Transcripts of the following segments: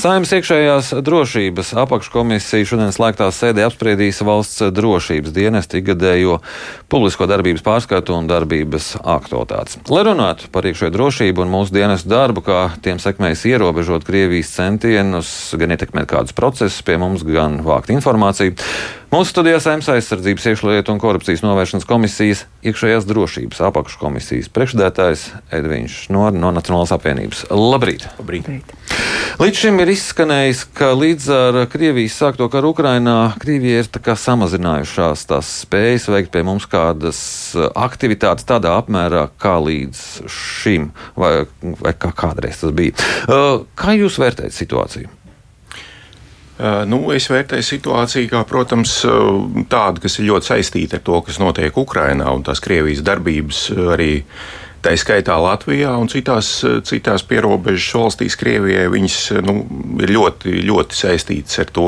Saimnes iekšējās drošības apakškomisija šodien slēgtā sēdē apspriedīs valsts drošības dienesta ikgadējo publisko darbības pārskatu un darbības aktualitātes. Lai runātu par iekšējo drošību un mūsu dienestu darbu, kā tiem sekmējas ierobežot Krievijas centienus, gan ietekmēt kādus procesus pie mums, gan vākt informāciju. Mūsu studijā Saimnes aizsardzības iekšlietu un korupcijas novēršanas komisijas iekšējās drošības apakškomisijas priekšdētājs Edviņš no, no Nacionālās apvienības. Labrīt! Labrīt. Labrīt. Līdz šim ir izskanējis, ka līdz ar Krievijas sākto karu Ukrainā Krievija ir samazinājušās tās spējas veikt pie mums kādas aktivitātes tādā apmērā, kā līdz šim, vai, vai kā kādreiz tas bija. Kā jūs vērtējat situāciju? Uh, nu, es vērtēju situāciju kā, protams, uh, tādu, kas ir ļoti saistīta ar to, kas notiek Ukrajinā un tās Krievijas darbības arī. Tā skaitā Latvijā un citās, citās pierobežas valstīs Krievijai viņas nu, ir ļoti, ļoti saistītas ar to,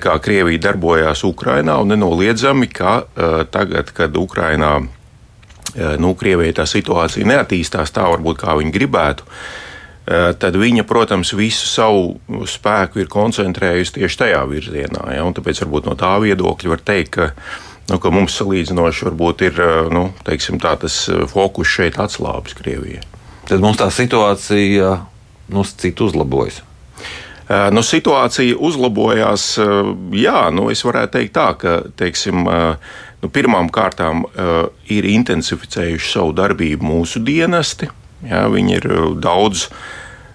kā Krievija darbojās Ukrajinā. Nenoliedzami, ka uh, tagad, kad Ukrajinā nu, Krievijai tā situācija neattīstās tā, varbūt kā viņi gribētu, uh, Eh, tad viņa, protams, visu savu spēku ir koncentrējusi tieši tajā virzienā. Ja? Tāpēc varbūt no tā viedokļa var teikt, ka, nu, ka mums salīdzinoši varbūt ir eh, nu, teiksim, tā, tas eh, fokus šeit atslābis Krievijai. Tad mums tā situācija nu, citu uzlabojas. Nu, situācija uzlabojās. Jā, nu, es varētu teikt tā, ka teiksim, nu, pirmām kārtām ir intensificējuši savu darbību mūsu dienesti. Jā, viņi ir daudz uh,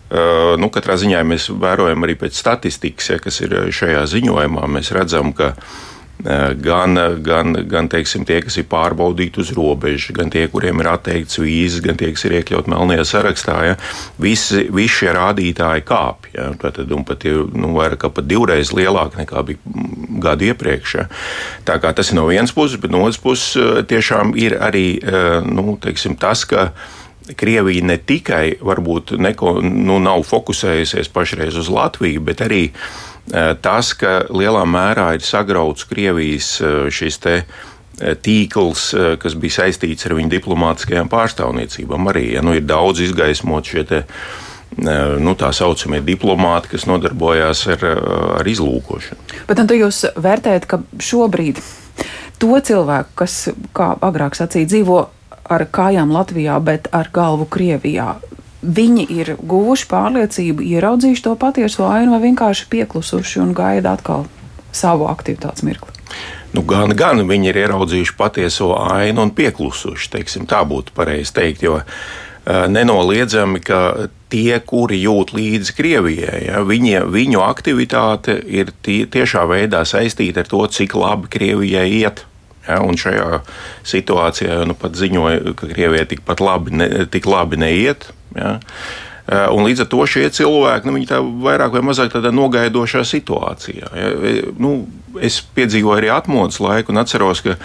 Uh, nu, katrā ziņā mēs vērojam arī pēc statistikas, ja, kas ir šajā ziņojumā. Mēs redzam, ka uh, gan, gan, gan teiksim, tie, kas ir pārbaudīti uz robežas, gan tie, kuriem ir atteikts vīzes, gan tie, kas ir iekļauti melnajā sarakstā, ja, visi, visi šie rādītāji kāpj. Ja, tad, pat ir nu, vairāk kā divreiz lielāki nekā bija gadu iepriekš. Ja. Tā kā tas ir no vienas puses, bet no otras puses uh, tiešām ir arī nu, teiksim, tas, ka Krievija ne tikai varbūt neko, nu, nav fokusējusies pašreiz uz Latviju, bet arī eh, tas, ka lielā mērā ir sagrauts Krievijas eh, šis te eh, tīkls, kas bija saistīts ar viņu diplomātiskajām pārstāvniecībām. Arī ja, nu, ir daudz izgaismot šie te, nu, tā saucamie diplomāti, kas nodarbojās ar, ar izlūkošanu. Bet nu, jūs vērtējat, ka šobrīd to cilvēku, kas, kā agrāk sacīja, dzīvo ar kājām Latvijā, bet ar galvu Krievijā. Viņi ir guvuši pārliecību, ieraudzījuši to patieso ainu, vai vienkārši pieklusuši un gaida atkal savu aktivitātes mirkli. Nu, gan, gan viņi ir ieraudzījuši patieso ainu un pieklusuši. Teiksim, tā būtu pareizi teikt, jo uh, nenoliedzami, ka tie, kuri jūt līdzi Krievijai, ja, viņi, viņu aktivitāte ir tie, tiešā veidā saistīta ar to, cik labi Krievijai iet. Ja, un šajā situācijā nu pat ziņoja, ka Krievijai tikpat labi, ne, tik labi neiet. Ja. Eh, un līdz ar to šie cilvēki nu, tā vairāk vai mazāk tādā nogaidošā situācijā. Ja. Nu, es piedzīvoju arī atmodas laiku un atceros, ka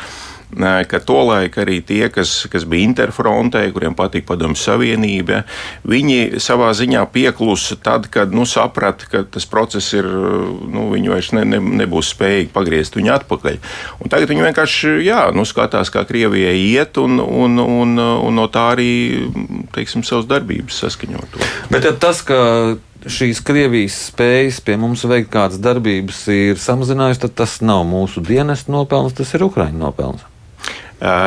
ka tolaik arī tie, kas, kas bija interfrontē, kuriem patīk padomju savienība, viņi savā ziņā pieklusa tad, kad nu, saprata, ka tas process ir, nu, viņi vairs ne, ne, nebūs spējīgi pagriezt viņu atpakaļ. Un tagad viņi vienkārši jā, nu, skatās, kā Krievijai iet, un, un, un, un no tā arī teiksim, savas darbības saskaņot. Bet tas, ka šīs Krievijas spējas pie mums veikt kādas darbības ir samazinājusi, tad tas nav mūsu dienestu nopelns, tas ir Ukraiņu nopelns.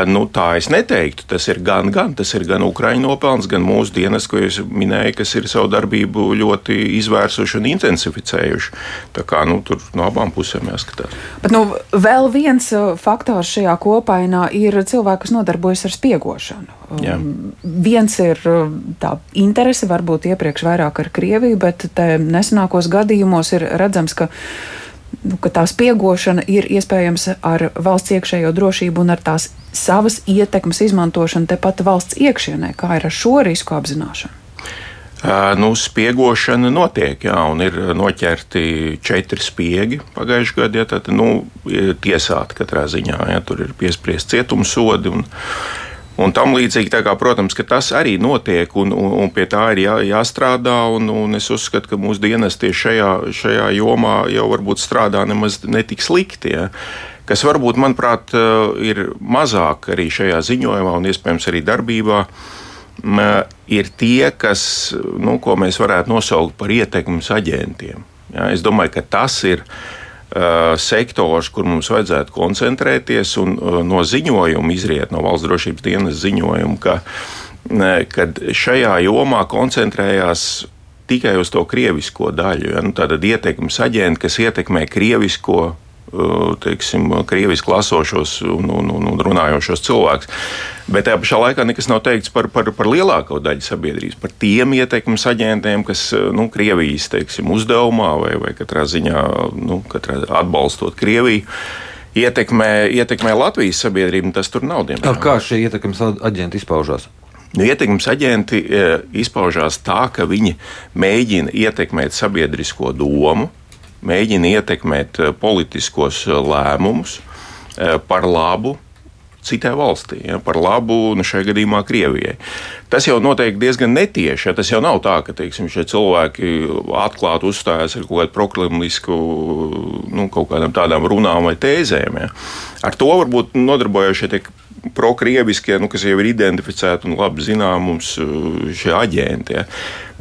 Nu, tā es neteiktu. Tas ir gan, gan, tas ir gan Ukraiņu nopelns, gan mūsu dienas, ko jūs minējāt, kas ir savu darbību ļoti izvērsuši un intensificējuši. Tā kā nu, tur no abām pusēm jāskatās. Bet nu, vēl viens faktors šajā kopainā ir cilvēki, kas nodarbojas ar spiegošanu. Jā. Viens ir tā interese, varbūt iepriekš vairāk ar Krieviju, bet nesenākos gadījumos ir redzams, ka nu, ka tā spiegošana ir iespējams ar valsts iekšējo drošību un ar tās savas ietekmes izmantošanu tepat valsts iekšienē. Kā ir ar šo risku apzināšanu? Nu, spiegošana notiek, jā, un ir noķerti četri spiegi pagājušajā gadā. Ja, tad, nu, tiesāti katrā ziņā, ja tur ir piespriezt cietumsodi. Un, Un tam līdzīgi, kā, protams, tas arī notiek, un, un, un pie tā ir jā, jāstrādā. Un, un es uzskatu, ka mūsu dienas tieši šajā, šajā jomā jau varbūt strādā nemaz netik slikti. Ja. Kas varbūt, manuprāt, ir mazāk arī šajā ziņojumā un iespējams arī darbībā. ir tie, kas, nu, ko mēs varētu nosaukt par ietekmes aģentiem. Ja, es domāju, ka tas ir uh, sektors, kur mums vajadzētu koncentrēties, uh, no ziņojuma izriet no valsts drošības dienas ziņojuma, ka kad šajā jomā koncentrējās tikai uz to krievisko daļu. Ja? Nu, Tātad ietekmes aģenti, kas ietekmē krievisko teiksim, krieviski lasošos un, un, un, un runājošos cilvēkus. Bet tajā pašā laikā nekas nav teikts par, par, par lielāko daļu sabiedrības, par tiem ietekmes aģentiem, kas nu, Krievijas teiksim, uzdevumā vai, vai katrā ziņā nu, katrā atbalstot Krieviju. Ietekmē, ietekmē Latvijas sabiedrību, tas tur nav. Diemžēl. Kā šie ietekmes aģenti izpaužās? Nu, ietekmes aģenti e, izpaužās tā, ka viņi mēģina ietekmēt sabiedrisko domu, mēģina ietekmēt eh, politiskos eh, lēmumus eh, par labu citai valstī, ja, par labu nu, šajā gadījumā Krievijai. Tas jau notiek diezgan netieši. Ja, tas jau nav tā, ka teiksim, šie cilvēki atklāti uzstājas ar kaut kādu proklimlisku, nu, kaut kādām tādām runām vai tēzēm. Ja. Ar to varbūt nodarbojošie tiek prokrieviskie, nu, kas jau ir identificēti un labi zinām mums uh, šie aģenti. Ja.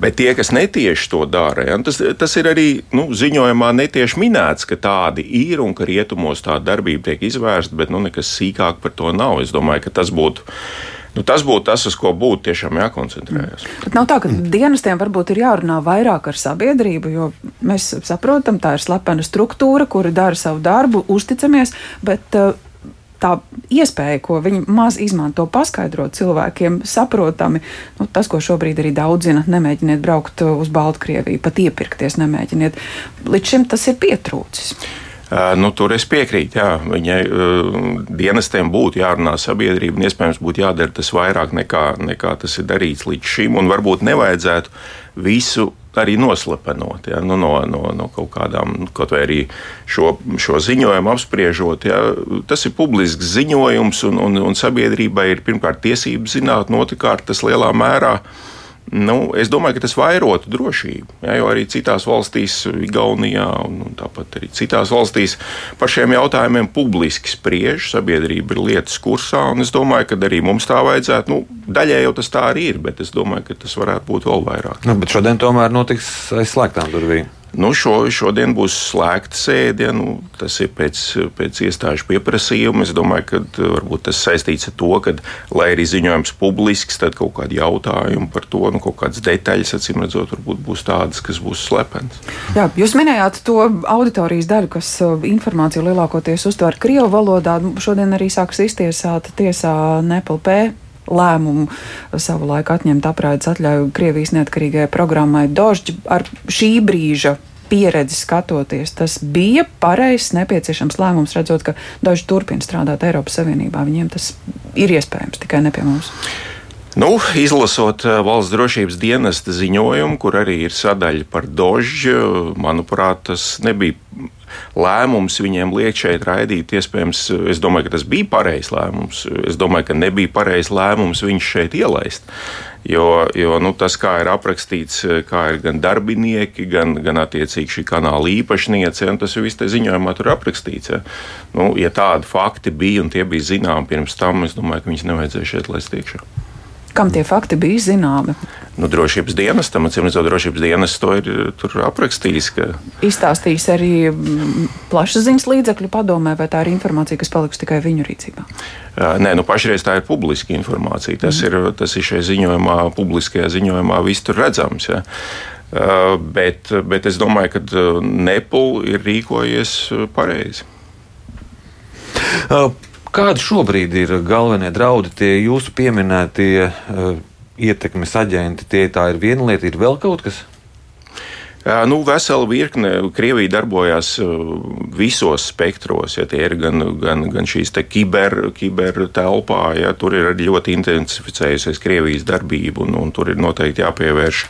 Bet tie, kas netieši to dara, ja, tas, tas ir arī nu, ziņojumā netieši minēts, ka tādi ir un ka rietumos tāda darbība tiek izvērsta, bet nu, nekas sīkāk par to nav. Es domāju, ka tas būtu. Nu, tas būtu tas, uz ko būtu tiešām jākoncentrējas. Bet nav tā, ka dienestiem varbūt ir jārunā vairāk ar sabiedrību, jo mēs saprotam, tā ir slepena struktūra, kura dara savu darbu, uzticamies, bet uh, tā iespēja, ko viņi maz izmanto, paskaidrot cilvēkiem, saprotami, nu, tas, ko šobrīd arī daudz zina, nemēģiniet braukt uz Baltkrieviju, pat iepirkties, nemēģiniet. Līdz šim tas ir pietrūcis. Nu, tur es piekrītu. Jā, viņai uh, dienestiem būtu jārunā sabiedrība, un iespējams būtu jādara tas vairāk nekā, nekā tas ir darīts līdz šim. Varbūt nevajadzētu visu arī noslepenot, ja, nu, no, no, no kaut kādām, nu, kaut vai arī šo, šo ziņojumu apspriežot. Ja, tas ir publisks ziņojums, un, un, un sabiedrībai ir pirmkārt tiesības zināt, otrkārt tas lielā mērā Nu, es domāju, ka tas vairotu drošību. Ja, jo arī citās valstīs, Igaunijā un, un tāpat arī citās valstīs, par šiem jautājumiem publiski spriež. Sabiedrība ir lietas kursā, un es domāju, ka arī mums tā vajadzētu. Nu, daļai jau tas tā arī ir, bet es domāju, ka tas varētu būt vēl vairāk. Nu, bet šodien tomēr notiks aiz slēgtām durvīm. Nu, šo, šodien būs slēgta sēde. Nu, tas ir pēc, pēc iestāžu pieprasījuma. Es domāju, ka uh, varbūt tas saistīts ar to, ka, lai arī ziņojums publisks, tad kaut kādi jautājumi par to, nu, kaut kādas detaļas, acīm redzot, varbūt būs tādas, kas būs slepenas. Jā, jūs minējāt to auditorijas daļu, kas uh, informāciju lielākoties uztver Krievu valodā. Šodien arī sāks iztiesāt tiesā NPLP lēmumu savulaik atņemt apraides atļauju Krievijas neatkarīgajai programmai Dožģi ar šī brīža pieredzi skatoties, tas bija pareizs, nepieciešams lēmums, redzot, ka daži turpina strādāt Eiropas Savienībā. Viņiem tas ir iespējams tikai ne pie mums. Nu, izlasot eh, valsts drošības dienesta ziņojumu, kur arī ir sadaļa par dožu, manuprāt, tas nebija lēmums viņiem liek šeit raidīt. Iespējams, es domāju, ka tas bija pareizs lēmums. Es domāju, ka nebija pareizs lēmums viņus šeit ielaist. Jo, jo nu, tas, kā ir aprakstīts, kā ir gan darbinieki, gan, gan attiecīgi šī kanāla īpašniece, un tas viss te ziņojumā tur aprakstīts. Ja. Nu, ja tādi fakti bija un tie bija zināmi pirms tam, es domāju, ka viņus nevajadzēja šeit laist iekšā. Kam tie fakti bija zināmi? Nu, drošības dienestam, atcīm redzot, drošības dienas to ir aprakstījis. Ka... Izstāstījis arī mm, plašsaziņas līdzekļu padomē, vai tā ir informācija, kas paliks tikai viņu rīcībā? Nē, nu pašreiz tā ir publiska informācija. Tas, mm. ir, tas ir šajā ziņojumā, publiskajā ziņojumā, viss tur redzams. Ja? Bet, bet es domāju, ka Nepal ir rīkojies pareizi. Kādi šobrīd ir galvenie draudi, tie jūsu pieminētie ietekmes aģenti? Tie tā ir viena lieta, ir vēl kaut kas? Nu, vesela virkne. Krievija darbojās visos spektros. Ja, tie ir gan, gan, gan šīs kiber, kiber telpā, ja, tur ir ļoti intensificējusies Krievijas darbība, un, un tur ir noteikti jāpievērš.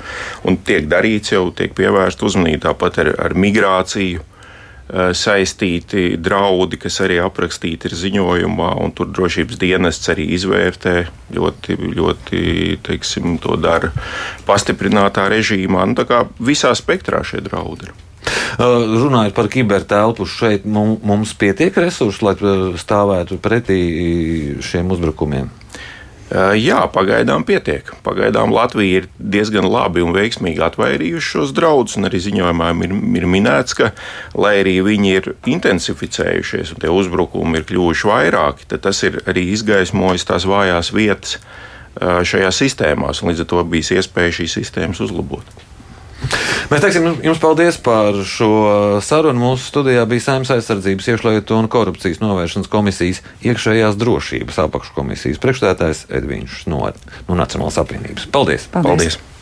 Un tiek darīts jau, tiek pievērsta uzmanība tāpat ar, ar migrāciju saistīti draudi, kas arī aprakstīti ir ziņojumā, un tur drošības dienests arī izvērtē ļoti, ļoti teiksim, to dara pastiprinātā režīmā. Nu, tā kā visā spektrā šie draudi ir. Uh, runājot par kibertelpu, šeit mums pietiek resursu, lai stāvētu pretī šiem uzbrukumiem. Jā, pagaidām pietiek. Pagaidām Latvija ir diezgan labi un veiksmīgi atvairījuši šos draudus, un arī ziņojumā ir, ir minēts, ka, lai arī viņi ir intensificējušies un tie uzbrukumi ir kļuvuši vairāki, tad tas ir arī izgaismojis tās vājās vietas šajās sistēmās, un līdz ar to bijis iespēja šīs sistēmas uzlabot. Mēs teiksim jums paldies par šo sarunu. Mūsu studijā bija Saimnes aizsardzības iekšlietu un korupcijas novēršanas komisijas iekšējās drošības apakškomisijas priekšstādātājs Edvīns no, no Nacionālās apvienības. Paldies! Paldies. paldies.